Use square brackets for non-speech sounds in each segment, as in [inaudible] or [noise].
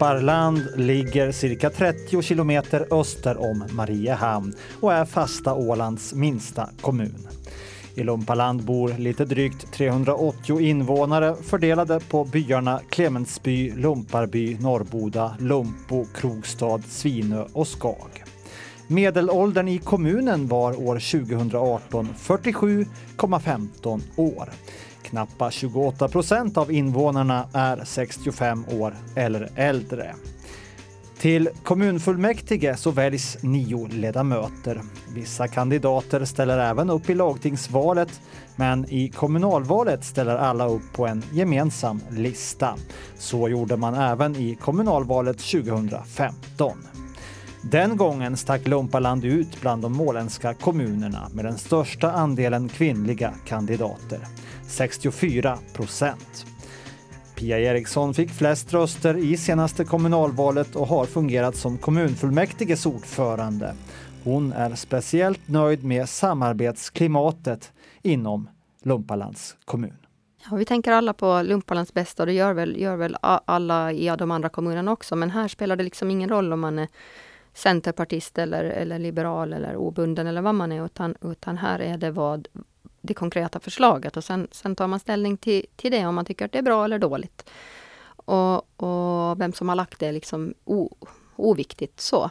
Lumparland ligger cirka 30 kilometer öster om Mariehamn och är fasta Ålands minsta kommun. I Lumpaland bor lite drygt 380 invånare fördelade på byarna Clemensby, Lumparby, Norrboda, Lumpo, Krogstad, Svinö och Skag. Medelåldern i kommunen var år 2018 47,15 år. Knappa 28 procent av invånarna är 65 år eller äldre. Till kommunfullmäktige så väljs nio ledamöter. Vissa kandidater ställer även upp i lagtingsvalet, men i kommunalvalet ställer alla upp på en gemensam lista. Så gjorde man även i kommunalvalet 2015. Den gången stack Lumpaland ut bland de måländska kommunerna med den största andelen kvinnliga kandidater, 64 procent. Pia Eriksson fick flest röster i senaste kommunalvalet och har fungerat som kommunfullmäktiges ordförande. Hon är speciellt nöjd med samarbetsklimatet inom Lumpalands kommun. Ja, vi tänker alla på Lumpalands bästa och det gör väl, gör väl alla i de andra kommunerna också. Men här spelar det liksom ingen roll om man är centerpartist eller, eller liberal eller obunden eller vad man är, utan, utan här är det vad det konkreta förslaget och sen, sen tar man ställning till, till det om man tycker att det är bra eller dåligt. Och, och vem som har lagt det är liksom o, oviktigt så.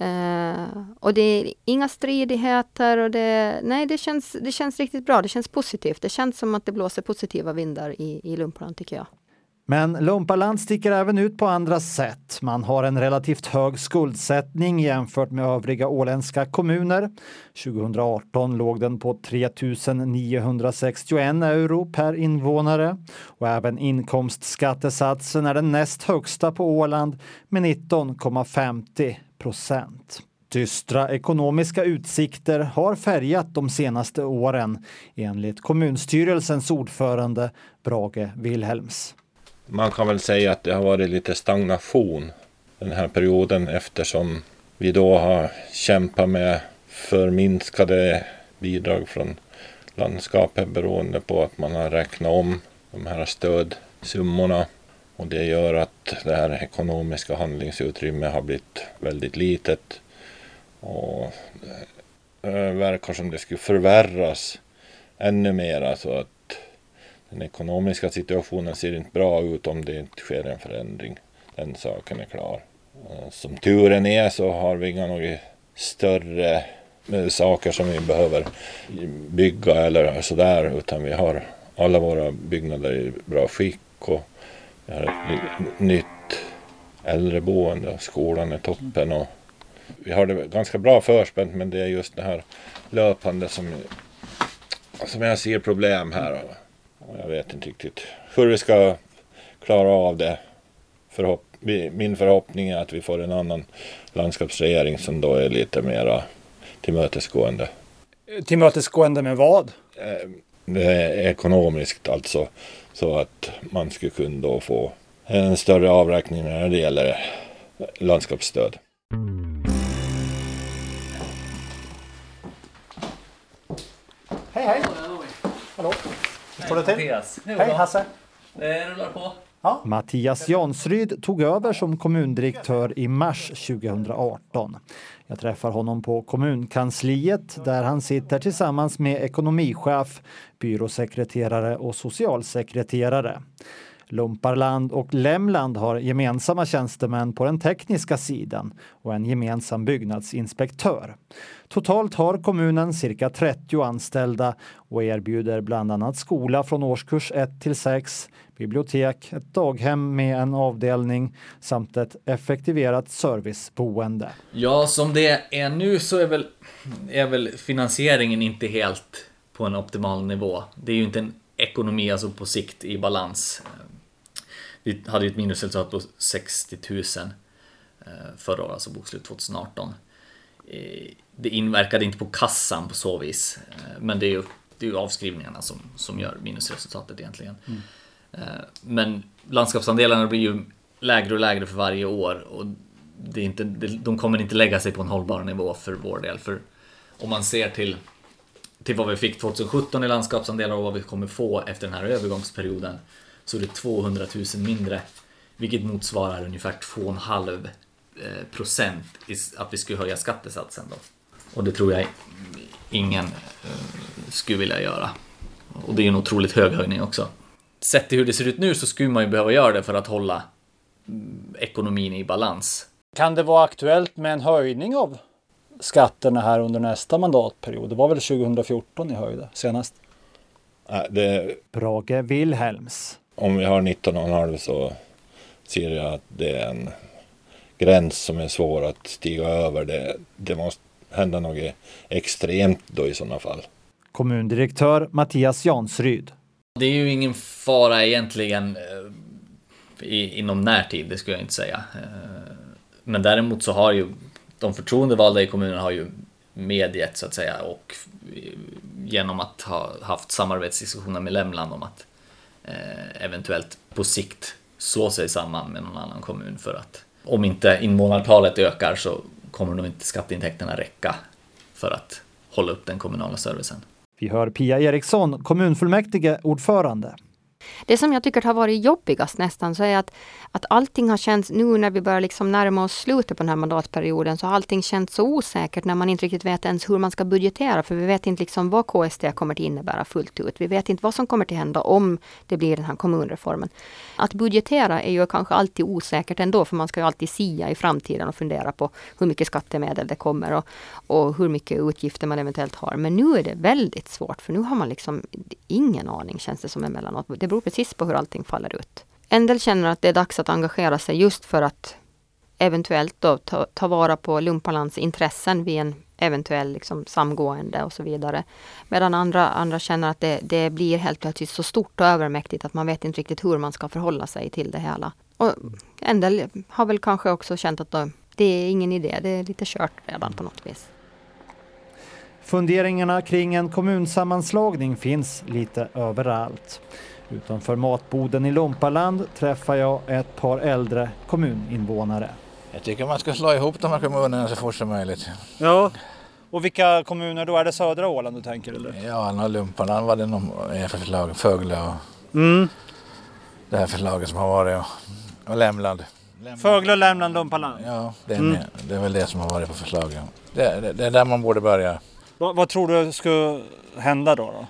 Uh, och det är inga stridigheter och det, nej, det känns, det känns riktigt bra. Det känns positivt. Det känns som att det blåser positiva vindar i, i Lumparland tycker jag. Men Lumparland sticker även ut på andra sätt. Man har en relativt hög skuldsättning jämfört med övriga åländska kommuner. 2018 låg den på 3 961 euro per invånare och även inkomstskattesatsen är den näst högsta på Åland med 19,50 procent. Dystra ekonomiska utsikter har färgat de senaste åren enligt kommunstyrelsens ordförande Brage Wilhelms man kan väl säga att det har varit lite stagnation den här perioden eftersom vi då har kämpat med förminskade bidrag från landskapet beroende på att man har räknat om de här stödsummorna. Och det gör att det här ekonomiska handlingsutrymmet har blivit väldigt litet. Och det verkar som det skulle förvärras ännu mer. Så att den ekonomiska situationen ser inte bra ut om det inte sker en förändring. Den saken är klar. Eh, som turen är så har vi inga några större eh, saker som vi behöver bygga eller sådär utan vi har alla våra byggnader i bra skick och vi har ett nytt äldreboende. och Skolan är toppen och vi har det ganska bra förspänt men det är just det här löpande som, som jag ser problem här. Jag vet inte riktigt hur vi ska klara av det. Förhopp min förhoppning är att vi får en annan landskapsregering som då är lite mera tillmötesgående. Tillmötesgående med vad? Eh, ekonomiskt alltså. Så att man skulle kunna då få en större avräkning när det gäller landskapsstöd. Hej hej! Hallå! Står det till? Mattias. Hej Hasse! Det rullar på. Ja. Mattias Jansryd tog över som kommundirektör i mars 2018. Jag träffar honom på kommunkansliet där han sitter tillsammans med ekonomichef, byråsekreterare och socialsekreterare. Lumparland och Lämland har gemensamma tjänstemän på den tekniska sidan och en gemensam byggnadsinspektör. Totalt har kommunen cirka 30 anställda och erbjuder bland annat skola från årskurs 1 till 6, bibliotek, ett daghem med en avdelning samt ett effektiverat serviceboende. Ja, som det är nu så är väl, är väl finansieringen inte helt på en optimal nivå. Det är ju inte en ekonomi alltså på sikt i balans. Vi hade ju ett minusresultat på 60 000 eh, förra året, alltså bokslut 2018. Eh, det inverkade inte på kassan på så vis, eh, men det är ju, det är ju avskrivningarna som, som gör minusresultatet egentligen. Mm. Men landskapsandelarna blir ju lägre och lägre för varje år och det är inte, de kommer inte lägga sig på en hållbar nivå för vår del. För om man ser till, till vad vi fick 2017 i landskapsandelar och vad vi kommer få efter den här övergångsperioden så är det 200 000 mindre Vilket motsvarar ungefär 2,5 eh, procent att vi skulle höja skattesatsen då. Och det tror jag ingen eh, skulle vilja göra. Och det är en otroligt hög höjning också. Sett till hur det ser ut nu så skulle man ju behöva göra det för att hålla mm, ekonomin i balans. Kan det vara aktuellt med en höjning av skatterna här under nästa mandatperiod? Det var väl 2014 ni höjde senast? Det... Brage Wilhelms. Om vi har 19,5 så ser jag att det är en gräns som är svår att stiga över. Det, det måste hända något extremt då i sådana fall. Kommundirektör Mattias Jansryd. Det är ju ingen fara egentligen eh, i, inom närtid, det skulle jag inte säga. Eh, men däremot så har ju de förtroendevalda i kommunen har ju medgett så att säga och genom att ha haft samarbetsdiskussioner med Lämland om att eh, eventuellt på sikt slå sig samman med någon annan kommun för att om inte invånartalet ökar så kommer nog inte skatteintäkterna räcka för att hålla upp den kommunala servicen. Vi hör Pia Eriksson, kommunfullmäktige ordförande. Det som jag tycker har varit jobbigast nästan så är att, att allting har känts, nu när vi börjar liksom närma oss slutet på den här mandatperioden, så har allting känts så osäkert när man inte riktigt vet ens hur man ska budgetera, för vi vet inte liksom vad KST kommer att innebära fullt ut. Vi vet inte vad som kommer att hända om det blir den här kommunreformen. Att budgetera är ju kanske alltid osäkert ändå, för man ska ju alltid sia i framtiden och fundera på hur mycket skattemedel det kommer och, och hur mycket utgifter man eventuellt har. Men nu är det väldigt svårt, för nu har man liksom ingen aning, känns det som emellanåt. Det beror precis på hur allting faller ut. En del känner att det är dags att engagera sig just för att eventuellt då ta, ta vara på Lumpalands intressen vid en eventuell liksom, samgående och så vidare. Medan andra, andra känner att det, det blir helt plötsligt så stort och övermäktigt att man vet inte riktigt hur man ska förhålla sig till det hela. Och en del har väl kanske också känt att då, det är ingen idé, det är lite kört redan på något vis. Funderingarna kring en kommunsammanslagning finns lite överallt. Utanför matboden i Lompaland träffar jag ett par äldre kommuninvånare. Jag tycker man ska slå ihop de här kommunerna så fort som möjligt. Ja, och vilka kommuner då? Är det södra Åland du tänker eller? Ja, Lompaland var det någon förslag. Fögle och mm. det här förslaget som har varit och, och Lämland. Lämland. Fögle, Lämland, Lompaland? Ja, det är, mm. det är väl det som har varit på förslaget. Det, det, det är där man borde börja. Vad, vad tror du skulle hända då? då?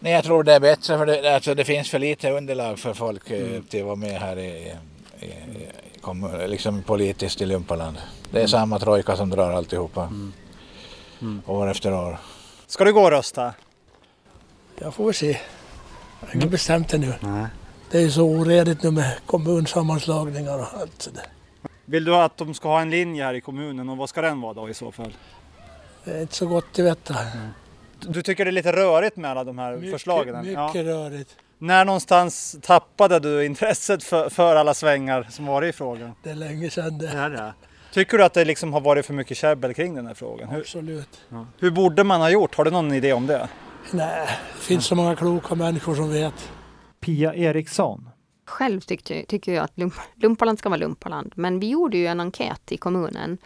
Nej, jag tror det är bättre för det, alltså det finns för lite underlag för folk eh, mm. till att vara med här i, i, i liksom politiskt i Lumpaland. Det är mm. samma trojka som drar alltihopa. Mm. Mm. År efter år. Ska du gå och rösta? Jag får väl se. Jag har inte bestämt det nu. Nej. Det är ju så oredigt nu med kommunsammanslagningar och allt sådär. Vill du att de ska ha en linje här i kommunen och vad ska den vara då i så fall? Det är inte så gott att veta. Mm. Du tycker det är lite rörigt med alla de här mycket, förslagen? Mycket ja. rörigt. När någonstans tappade du intresset för, för, alla svängar som varit i frågan? Det är länge sedan det. det, det. Tycker du att det liksom har varit för mycket käbbel kring den här frågan? Hur, Absolut. Ja. Hur borde man ha gjort? Har du någon idé om det? Nej, det finns så många kloka människor som vet. Pia Eriksson. Själv tyckte, tycker jag att Lumpaland ska vara Lumpaland. Men vi gjorde ju en enkät i kommunen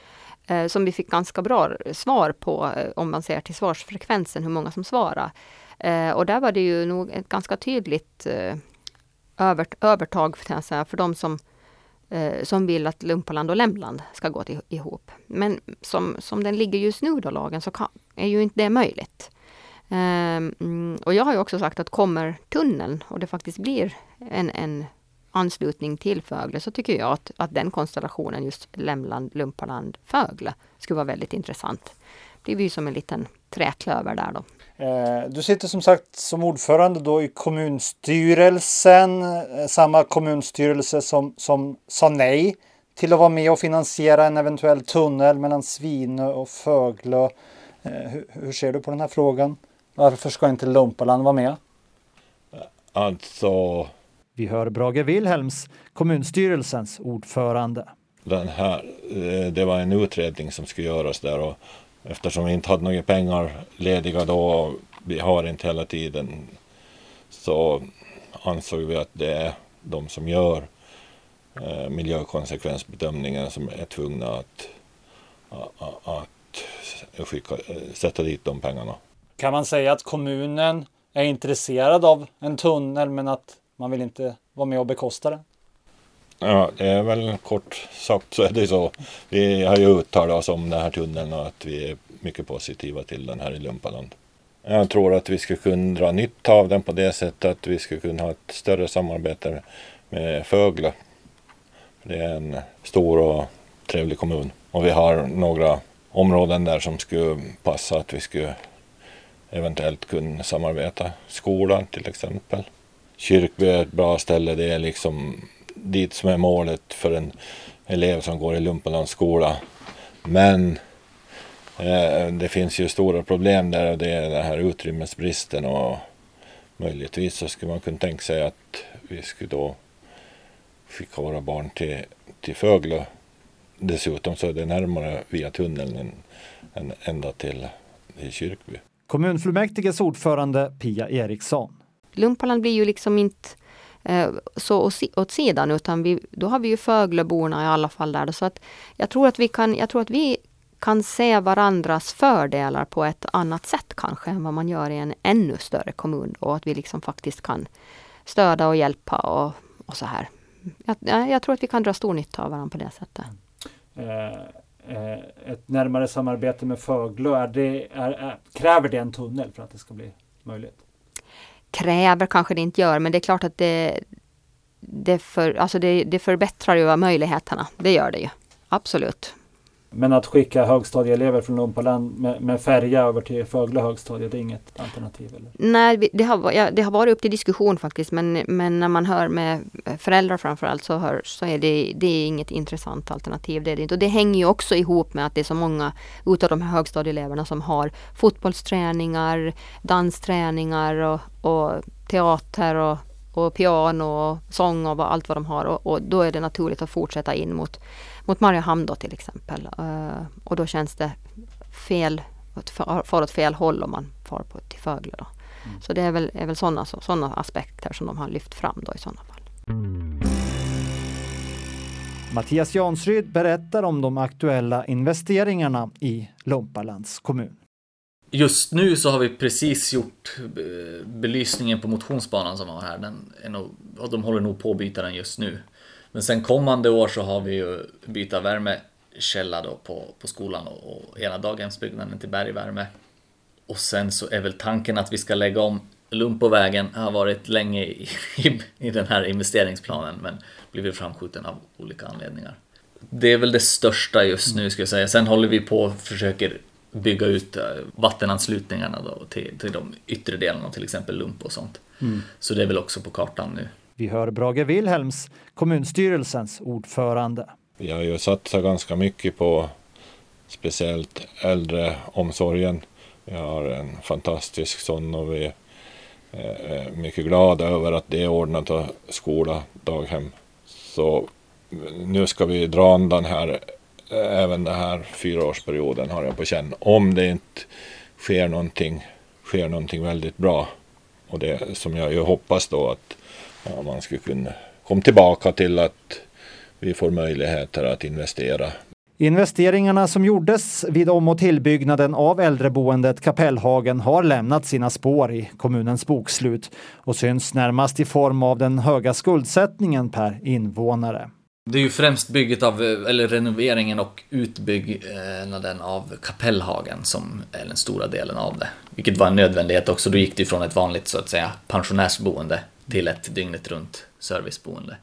Eh, som vi fick ganska bra svar på eh, om man ser till svarsfrekvensen, hur många som svarade. Eh, och där var det ju nog ett ganska tydligt eh, övertag för, säga, för de som, eh, som vill att Lumpaland och Lämland ska gå till, ihop. Men som, som den ligger just nu då, lagen, så kan, är ju inte det möjligt. Eh, mm, och jag har ju också sagt att kommer tunneln och det faktiskt blir en, en anslutning till Fögle så tycker jag att, att den konstellationen, just Lämland, Lumpaland, Fögle, skulle vara väldigt intressant. Det blir ju som en liten träklöver där då. Eh, du sitter som sagt som ordförande då i kommunstyrelsen, eh, samma kommunstyrelse som, som sa nej till att vara med och finansiera en eventuell tunnel mellan Svinö och Föglö. Eh, hur, hur ser du på den här frågan? Varför ska inte Lumpaland vara med? Alltså vi hör Brage Wilhelms, kommunstyrelsens ordförande. Den här, eh, det var en utredning som skulle göras där och eftersom vi inte hade några pengar lediga då, vi har inte hela tiden, så ansåg vi att det är de som gör eh, miljökonsekvensbedömningen som är tvungna att, att, att skicka, sätta dit de pengarna. Kan man säga att kommunen är intresserad av en tunnel men att man vill inte vara med och bekosta det? Ja, det är väl kort sagt så är det så. Vi har ju uttalat oss om den här tunneln och att vi är mycket positiva till den här i Lumpaland. Jag tror att vi skulle kunna dra nytta av den på det sättet att vi skulle kunna ha ett större samarbete med Fögle. Det är en stor och trevlig kommun och vi har några områden där som skulle passa att vi skulle eventuellt kunna samarbeta. Skolan till exempel. Kyrkby är ett bra ställe. Det är liksom dit som är målet för en elev som går i Lumparlands skola. Men eh, det finns ju stora problem där och det är den här utrymmesbristen och möjligtvis så skulle man kunna tänka sig att vi skulle då skicka våra barn till, till Föglö. Dessutom så är det närmare via tunneln än, än ända till, till Kyrkby. Kommunfullmäktiges ordförande Pia Eriksson. Lumpaland blir ju liksom inte eh, så åt sidan utan vi, då har vi ju Fögleborna i alla fall där. Så att jag tror att vi kan, jag tror att vi kan se varandras fördelar på ett annat sätt kanske än vad man gör i en ännu större kommun. Och att vi liksom faktiskt kan stödja och hjälpa och, och så här. Jag, jag, tror att vi kan dra stor nytta av varandra på det sättet. Eh, eh ett närmare samarbete med Föglö, är det, är, är, kräver det en tunnel för att det ska bli möjligt? Kräver kanske det inte gör, men det är klart att det, det, för, alltså det, det förbättrar ju möjligheterna. Det gör det ju. Absolut. Men att skicka högstadieelever från Lumpaland med, med färja över till Fögle högstadie, det är inget alternativ? Eller? Nej, det har, ja, det har varit upp till diskussion faktiskt. Men, men när man hör med föräldrar framförallt så, hör, så är det, det är inget intressant alternativ. Det är det inte. Och det hänger ju också ihop med att det är så många utav de här högstadieeleverna som har fotbollsträningar, dansträningar och, och teater och, och piano och sång och allt vad de har. Och, och då är det naturligt att fortsätta in mot mot Mariehamn då till exempel. Uh, och då känns det fel, far åt fel håll om man far på, till Fögle. Då. Mm. Så det är väl, är väl sådana såna aspekter som de har lyft fram då i sådana fall. Mattias Jansryd berättar om de aktuella investeringarna i Lumpalands kommun. Just nu så har vi precis gjort eh, belysningen på motionsbanan som var här. Den är nog, de håller nog på att byta den just nu. Men sen kommande år så har vi ju byta värmekälla då på, på skolan och, och ena daghemsbyggnaden till bergvärme. Och sen så är väl tanken att vi ska lägga om Lumpovägen har varit länge i, [laughs] i, i den här investeringsplanen men blivit framskjuten av olika anledningar. Det är väl det största just nu ska jag säga. Sen håller vi på och försöker bygga ut eh, vattenanslutningarna då till, till de yttre delarna, till exempel Lump och sånt. Mm. Så det är väl också på kartan nu. Vi hör Brage Wilhelms, kommunstyrelsens ordförande. Vi har ju satsat ganska mycket på speciellt äldreomsorgen. Vi har en fantastisk sån och vi är mycket glada över att det är ordnat av skola, daghem. Så nu ska vi dra undan här även den här fyraårsperioden har jag på känn. Om det inte sker någonting, sker någonting väldigt bra. Och det som jag ju hoppas då att ja, man skulle kunna komma tillbaka till att vi får möjligheter att investera. Investeringarna som gjordes vid om och tillbyggnaden av äldreboendet Kapellhagen har lämnat sina spår i kommunens bokslut och syns närmast i form av den höga skuldsättningen per invånare. Det är ju främst bygget av, eh, eller renoveringen och utbyggnaden av Kapellhagen som är den stora delen av det. Vilket var en nödvändighet också. Då gick det från ett vanligt så att säga pensionärsboende till ett dygnet runt serviceboende.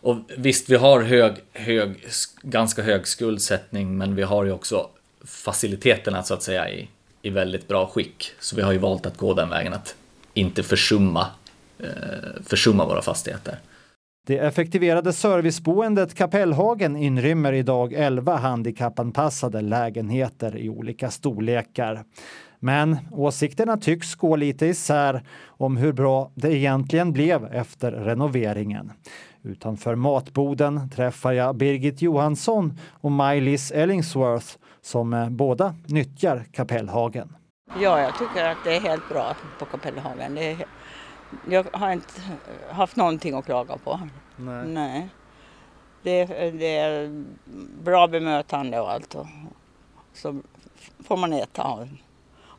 Och visst, vi har hög, hög, ganska hög skuldsättning, men vi har ju också faciliteterna så att säga i, i väldigt bra skick. Så vi har ju valt att gå den vägen att inte försumma, eh, försumma våra fastigheter. Det effektiverade serviceboendet Kapellhagen inrymmer idag 11 handikappanpassade lägenheter i olika storlekar. Men åsikterna tycks gå lite isär om hur bra det egentligen blev efter renoveringen. Utanför matboden träffar jag Birgit Johansson och Maj-Lis Ellingsworth som eh, båda nyttjar Kapellhagen. Ja, jag tycker att det är helt bra på Kapellhagen. Är, jag har inte haft någonting att klaga på. Nej. Nej. Det, det, är bra bemötande och allt. Och så får man äta och,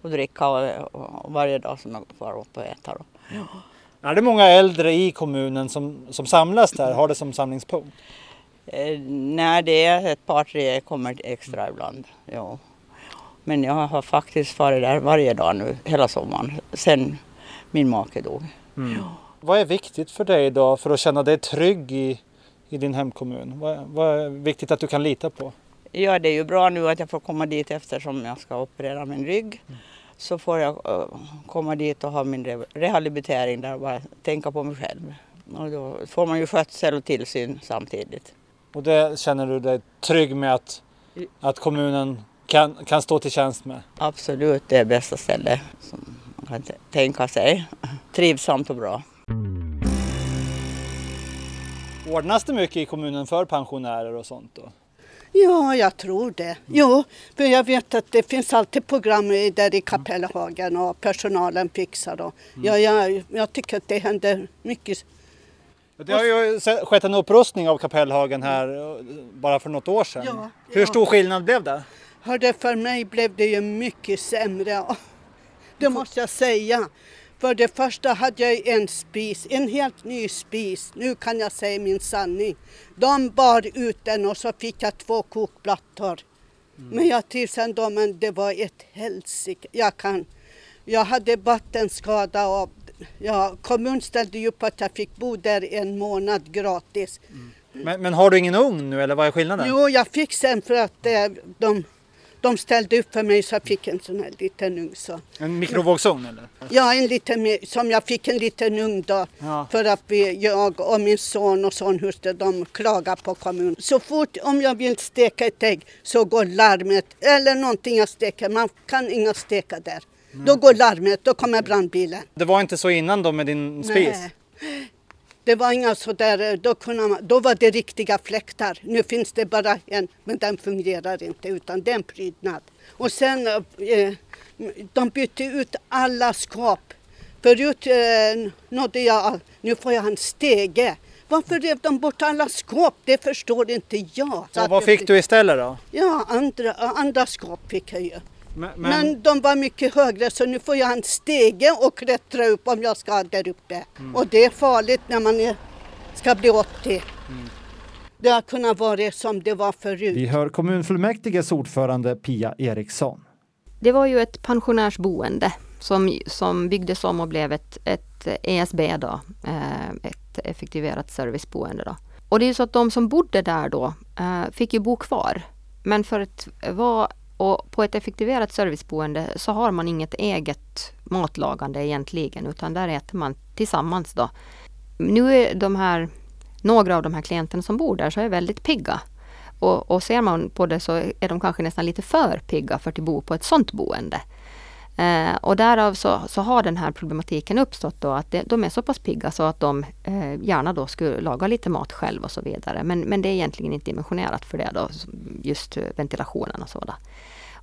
och dricka och, och varje dag som jag får upp och äta. Då. Ja. Är det många äldre i kommunen som, som samlas där, har det som samlingspunkt? Eh, nej, det är ett par tre kommer extra ibland. Ja. Men jag har faktiskt varit där varje dag nu hela sommaren sen min make dog. Mm. Vad är viktigt för dig då för att känna dig trygg i, i din hemkommun? Vad, vad är viktigt att du kan lita på? Ja, det är ju bra nu att jag får komma dit eftersom jag ska operera min rygg. Mm. Så får jag komma dit och ha min re rehabilitering där och bara tänka på mig själv. Och då får man ju skötsel och tillsyn samtidigt. Och det känner du dig trygg med att, att kommunen kan, kan stå till tjänst med? Absolut, det är bästa stället som kan tänka sig. Trivsamt och bra. Ordnas det mycket i kommunen för pensionärer och sånt då? Ja, jag tror det. Jo, för jag vet att det finns alltid program där i Kapellhagen och personalen fixar. Och mm. ja, jag, jag tycker att det händer mycket. Det har ju skett en upprustning av Kapellhagen här eh, bara för något år sedan. Ja, Hur stor skillnad blev det? Hörde, för mig blev det ju mycket sämre. Det måste jag säga. För det första hade jag en spis, en helt ny spis. Nu kan jag säga min sanning. De bar ut den och så fick jag två kokplattor. Mm. Men jag trivs ändå, men det var ett helsike. Jag kan. Jag hade vattenskada och ja, kommunen ställde upp att jag fick bo där en månad gratis. Mm. Men, men, har du ingen ugn nu eller vad är skillnaden? Jo, jag fick sen för att eh, de de ställde upp för mig så jag fick en sån här liten ugn. Så. En mikrovågsugn eller? Ja, en liten, som jag fick en liten ugn då. Ja. För att vi, jag och min son och sonhustru de klagar på kommunen. Så fort om jag vill steka ett ägg så går larmet, eller någonting jag steker, man kan inga steka där. Mm. Då går larmet, då kommer brandbilen. Det var inte så innan då med din spis? Nej. Det var inga sådär, då, kunde man, då var det riktiga fläktar. Nu finns det bara en, men den fungerar inte utan det är en prydnad. Och sen, eh, de bytte ut alla skåp. Förut eh, nådde jag, nu får jag en stege. Varför rev de bort alla skåp? Det förstår inte jag. Så vad fick du istället då? Ja, andra, andra skåp fick jag ju. Men, men... men, de var mycket högre så nu får jag en stege och klättra upp om jag ska där uppe. Mm. Och det är farligt när man är, ska bli 80. Mm. Det har kunnat vara som det var förut. Vi hör kommunfullmäktiges ordförande Pia Eriksson. Det var ju ett pensionärsboende som, som byggdes om och blev ett, ett ESB då, eh, ett effektiverat serviceboende då. Och det är ju så att de som bodde där då eh, fick ju bo kvar. Men för att vara och på ett effektiverat serviceboende så har man inget eget matlagande egentligen utan där äter man tillsammans då. Nu är de här, några av de här klienterna som bor där så är väldigt pigga. Och, och ser man på det så är de kanske nästan lite för pigga för att bo på ett sådant boende. Eh, och därav så, så har den här problematiken uppstått då att det, de är så pass pigga så att de eh, gärna då skulle laga lite mat själv och så vidare. Men, men det är egentligen inte dimensionerat för det då, just ventilationen och sådant.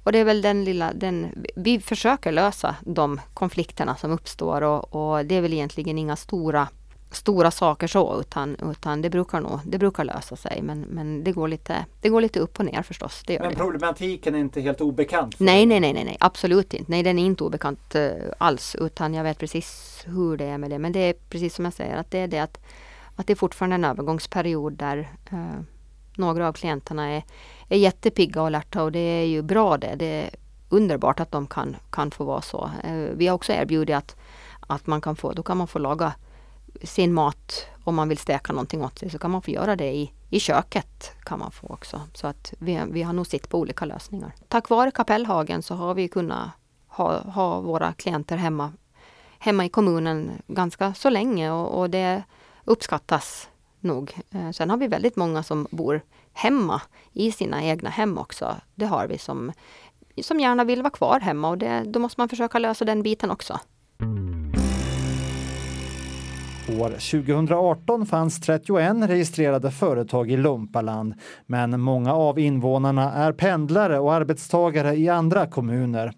Och det är väl den lilla, den, vi försöker lösa de konflikterna som uppstår och, och det är väl egentligen inga stora stora saker så utan, utan det brukar nog, det brukar lösa sig men, men det, går lite, det går lite upp och ner förstås. Det gör men det. problematiken är inte helt obekant? Nej, nej, nej, nej, nej, absolut inte. Nej, den är inte obekant uh, alls utan jag vet precis hur det är med det. Men det är precis som jag säger att det är det att, att det är fortfarande en övergångsperiod där uh, några av klienterna är, är jättepigga och alerta och det är ju bra det. Det är underbart att de kan, kan få vara så. Eh, vi har också erbjudit att, att man kan få, då kan man få laga sin mat om man vill steka någonting åt sig så kan man få göra det i, i köket. kan man få också. Så att vi, vi har nog sett på olika lösningar. Tack vare Kapellhagen så har vi kunnat ha, ha våra klienter hemma, hemma i kommunen ganska så länge och, och det uppskattas nog. Eh, sen har vi väldigt många som bor hemma i sina egna hem också. Det har vi som, som gärna vill vara kvar hemma och det, då måste man försöka lösa den biten också. År 2018 fanns 31 registrerade företag i Lumpaland, men många av invånarna är pendlare och arbetstagare i andra kommuner.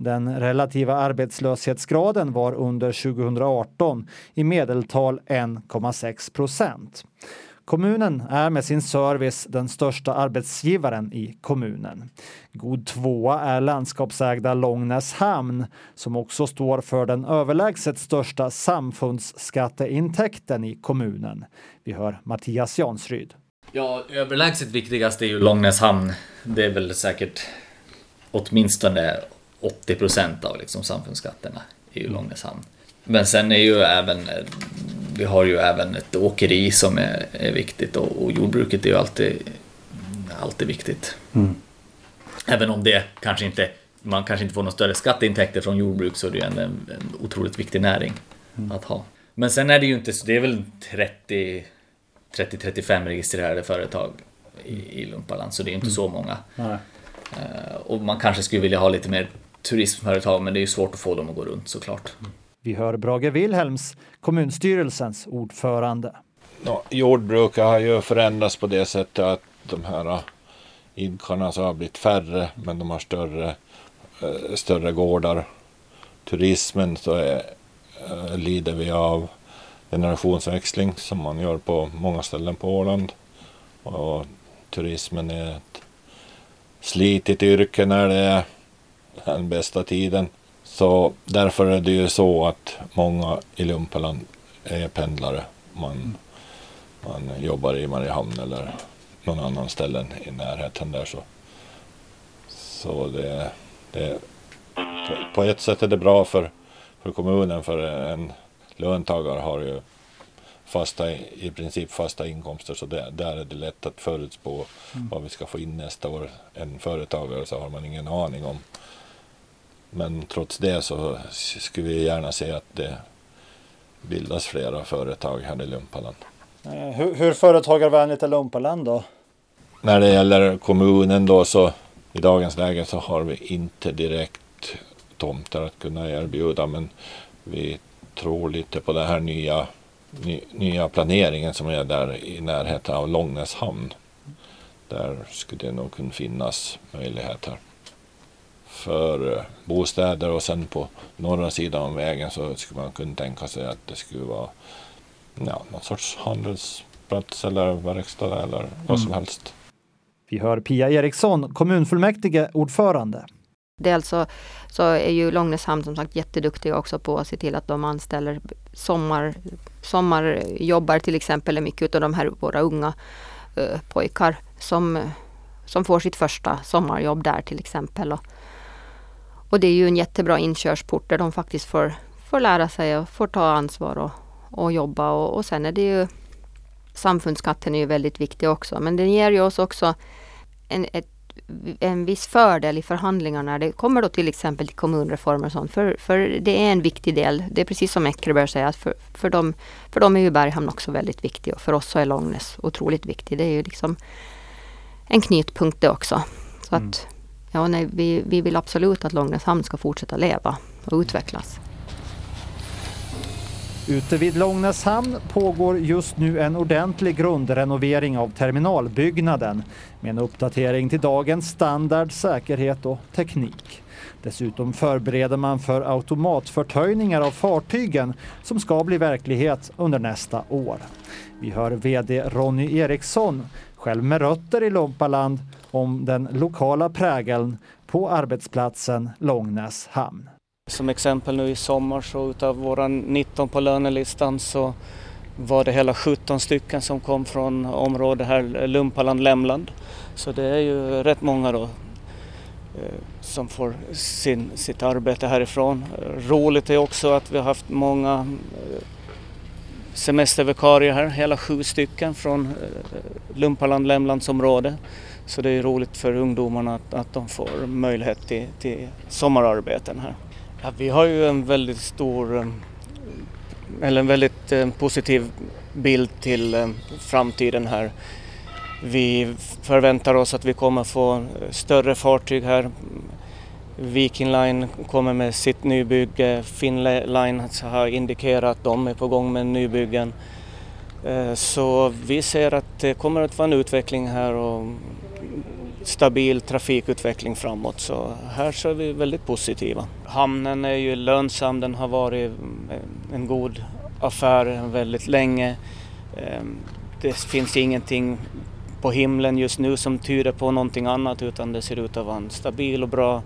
Den relativa arbetslöshetsgraden var under 2018 i medeltal 1,6 procent. Kommunen är med sin service den största arbetsgivaren i kommunen. God tvåa är landskapsägda Långnäs hamn som också står för den överlägset största samfundsskatteintäkten i kommunen. Vi hör Mattias Jansryd. Ja, överlägset viktigast är ju Långnäs hamn. Det är väl säkert åtminstone 80 procent av liksom samfundsskatterna i Långnäs hamn. Men sen är ju även, vi har ju även ett åkeri som är, är viktigt och, och, jordbruket är ju alltid, alltid viktigt. Mm. Även om det kanske inte, man kanske inte får några större skatteintäkter från jordbruk så är det ju en, en, otroligt viktig näring mm. att ha. Men sen är det ju inte så, det är väl 30 30-35 registrerade företag i, i Lumpaland, så det är inte mm. så många. Nej. Uh, och man kanske skulle vilja ha lite mer turismföretag, men det är ju svårt att få dem att gå runt såklart. Vi hör Brage Wilhelms, kommunstyrelsens ordförande. Ja, jordbruket har ju förändrats på det sättet att de här idkarna har blivit färre, men de har större, uh, större gårdar. Turismen så är, uh, lider vi av generationsväxling som man gör på många ställen på Åland. Och turismen är ett slitigt yrke när det är den bästa tiden. Så därför är det ju så att många i Lumpeland är pendlare. Man, man jobbar i Mariehamn eller någon annan ställen i närheten där. Så, så det, det, på ett sätt är det bra för, för kommunen för en löntagare har ju fasta, i princip fasta inkomster så där, där är det lätt att förutspå mm. vad vi ska få in nästa år. En företagare så har man ingen aning om. Men trots det så skulle vi gärna se att det bildas flera företag här i Lumpaland. Eh, hur, hur företagarvänligt är Lumpaland då? När det gäller kommunen då så i dagens läge så har vi inte direkt tomter att kunna erbjuda men vi tror lite på den här nya, ny, nya planeringen som är där i närheten av Långnäs hamn. Där skulle det nog kunna finnas möjligheter för eh, bostäder och sen på norra sidan av vägen så skulle man kunna tänka sig att det skulle vara ja, någon sorts handelsplats eller verkstad eller vad som mm. helst. Vi hör Pia Eriksson, kommunfullmäktige ordförande. Dels så, så är ju Långnäshamn som sagt jätteduktiga också på att se till att de anställer sommar, sommarjobbar till exempel är mycket av de här våra unga uh, pojkar som, som får sitt första sommarjobb där till exempel. Och, och det är ju en jättebra inkörsport där de faktiskt får, får lära sig och får ta ansvar och, och jobba och, och sen är det ju Samfundsskatten är ju väldigt viktig också men den ger ju oss också en, ett en viss fördel i förhandlingarna det kommer då till exempel till kommunreformer och sånt. För, för det är en viktig del. Det är precis som Eckerberg säger att för, för, dem, för dem är ju Berghamn också väldigt viktig och för oss så är Långnäs otroligt viktig. Det är ju liksom en knutpunkt det också. Så mm. att ja, nej, vi, vi vill absolut att Långnäshamn ska fortsätta leva och utvecklas. Ute vid Långnäshamn pågår just nu en ordentlig grundrenovering av terminalbyggnaden med en uppdatering till dagens standard, säkerhet och teknik. Dessutom förbereder man för automatförtöjningar av fartygen som ska bli verklighet under nästa år. Vi hör VD Ronny Eriksson, själv med rötter i Lumpaland, om den lokala prägeln på arbetsplatsen Långnäs hamn. Som exempel nu i sommar så utav våra 19 på lönelistan så var det hela 17 stycken som kom från området här Lumpaland, Lämland. Så det är ju rätt många då eh, som får sin, sitt arbete härifrån. Roligt är också att vi har haft många semestervikarier här, hela sju stycken från eh, Lumpaland, Lämlandsområde. Så det är roligt för ungdomarna att, att de får möjlighet till, till sommararbeten här. Ja, vi har ju en väldigt stor, eh, eller en väldigt eh, positiv bild till framtiden här. Vi förväntar oss att vi kommer få större fartyg här. Viking Line kommer med sitt nybygge. Finline har indikerat att de är på gång med nybyggen. Eh, så vi ser att det kommer att vara en utveckling här och stabil trafikutveckling framåt så här så är vi väldigt positiva. Hamnen är ju lönsam, den har varit en god affär väldigt länge. Eh, det finns ingenting på himlen just nu som tyder på någonting annat utan det ser ut att vara en stabil och bra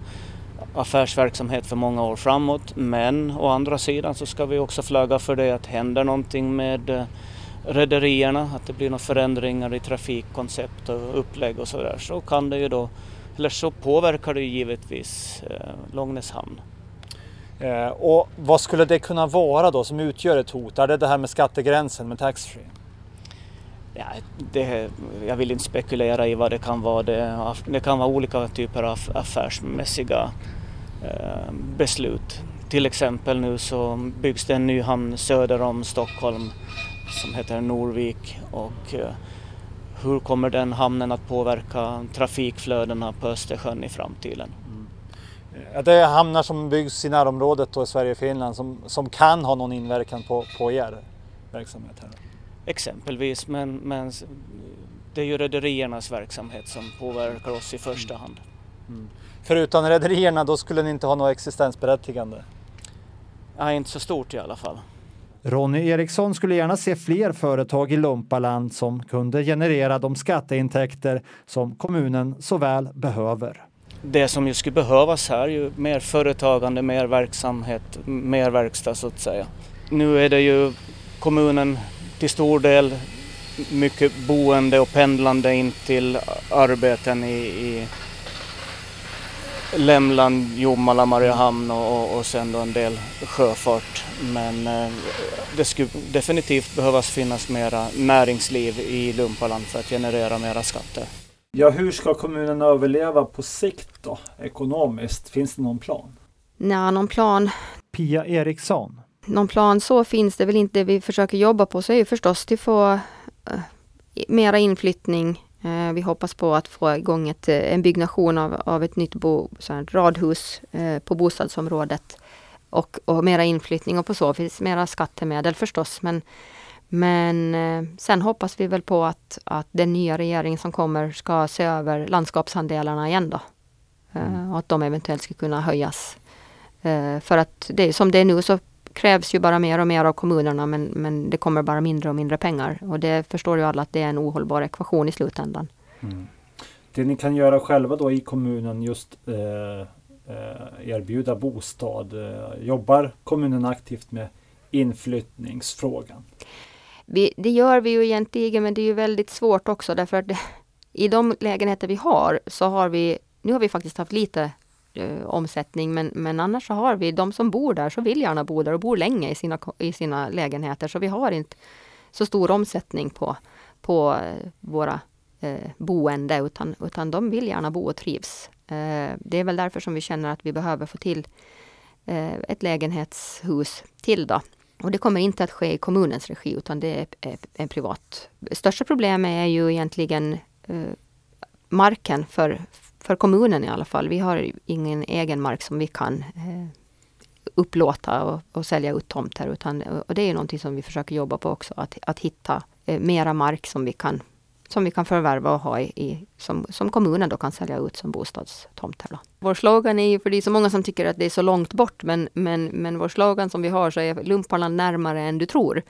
affärsverksamhet för många år framåt. Men å andra sidan så ska vi också flagga för det att händer någonting med eh, rederierna, att det blir några förändringar i trafikkoncept och upplägg och sådär så kan det ju då, eller så påverkar det ju givetvis eh, Långnäs hamn. Eh, och vad skulle det kunna vara då som utgör ett hot? Är det det här med skattegränsen med taxfree? Ja, det, jag vill inte spekulera i vad det kan vara. Det, det kan vara olika typer av affärsmässiga eh, beslut. Till exempel nu så byggs det en ny hamn söder om Stockholm som heter Norvik och eh, hur kommer den hamnen att påverka trafikflödena på Östersjön i framtiden? Mm. Ja, det är hamnar som byggs i närområdet då i Sverige och Finland som, som kan ha någon inverkan på, på er verksamhet här? Exempelvis, men, men det är ju rederiernas verksamhet som påverkar oss i första hand. Mm. Förutom rederierna, då skulle ni inte ha något existensberättigande? Nej, inte så stort i alla fall. Ronny Eriksson skulle gärna se fler företag i Lumpaland som kunde generera de skatteintäkter som kommunen så väl behöver. Det som ju skulle behövas här är ju mer företagande, mer verksamhet, mer verkstad så att säga. Nu är det ju kommunen till stor del mycket boende och pendlande in till arbeten i, i Lämland, Jomala, Mariehamn och, och sen då en del sjöfart. Men eh, det skulle definitivt behövas finnas mera näringsliv i Lumpaland för att generera mera skatter. Ja, hur ska kommunen överleva på sikt då, ekonomiskt? Finns det någon plan? Nej, någon plan. Pia Eriksson. Någon plan så finns det väl inte. Det vi försöker jobba på så är ju förstås att få uh, mera inflyttning Eh, vi hoppas på att få igång ett, eh, en byggnation av, av ett nytt bo, radhus eh, på bostadsområdet och, och mera inflyttning och på så vis mera skattemedel förstås. Men, men sen hoppas vi väl på att, att den nya regering som kommer ska se över landskapsandelarna igen då. Mm. Och att de eventuellt ska kunna höjas. För att det som det är nu så krävs ju bara mer och mer av kommunerna men, men det kommer bara mindre och mindre pengar. Och det förstår ju alla att det är en ohållbar ekvation i slutändan. Mm. Det ni kan göra själva då i kommunen just eh, eh, erbjuda bostad. Eh, jobbar kommunen aktivt med inflyttningsfrågan? Vi, det gör vi ju egentligen men det är ju väldigt svårt också därför att det, [laughs] i de lägenheter vi har så har vi, nu har vi faktiskt haft lite eh, omsättning. Men, men annars så har vi, de som bor där så vill gärna bo där och bor länge i sina, i sina lägenheter. Så vi har inte så stor omsättning på, på eh, våra eh, boende utan, utan de vill gärna bo och trivs. Eh, det är väl därför som vi känner att vi behöver få till eh, ett lägenhetshus till då. Och det kommer inte att ske i kommunens regi utan det är en privat. Största problemet är ju egentligen eh, marken för, för kommunen i alla fall. Vi har ingen egen mark som vi kan eh, upplåta och, och, sälja ut tomter. Utan, och det är någonting som vi försöker jobba på också, att, att hitta eh, mera mark som vi kan som vi kan förvärva och ha i, i, som, som kommunen då kan sälja ut som bostadstomter. Då. Vår slogan är ju, för det är så många som tycker att det är så långt bort, men, men, men vår slogan som vi har så är Lumparland närmare än du tror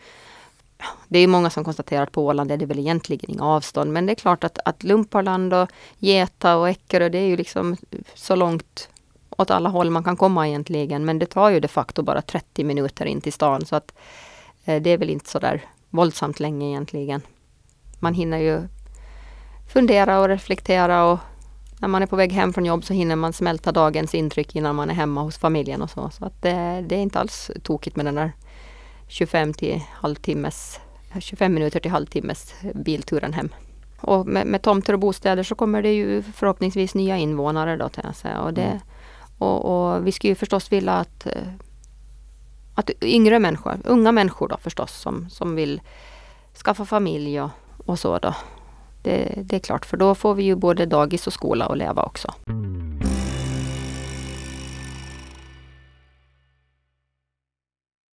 det är många som konstaterar att på Åland är det väl egentligen inga avstånd. Men det är klart att, att Lumparland och Geta och Eckerö, det är ju liksom så långt åt alla håll man kan komma egentligen. Men det tar ju de facto bara 30 minuter in till stan. Så att eh, det är väl inte så där våldsamt länge egentligen. Man hinner ju fundera och reflektera och när man är på väg hem från jobb så hinner man smälta dagens intryck innan man är hemma hos familjen och så. Så att det, det är inte alls tokigt med den där 25 till halvtimmes, 25 minuter till halvtimmes bilturen hem. Och med, med tomter och bostäder så kommer det ju förhoppningsvis nya invånare då, jag säga. Och, det, mm. och, och, vi skulle ju förstås vilja att, eh, att yngre människor, unga människor då förstås, som, som vill skaffa familj och, och så då. Det, det är klart, för då får vi ju både dagis och skola att leva också. Mm.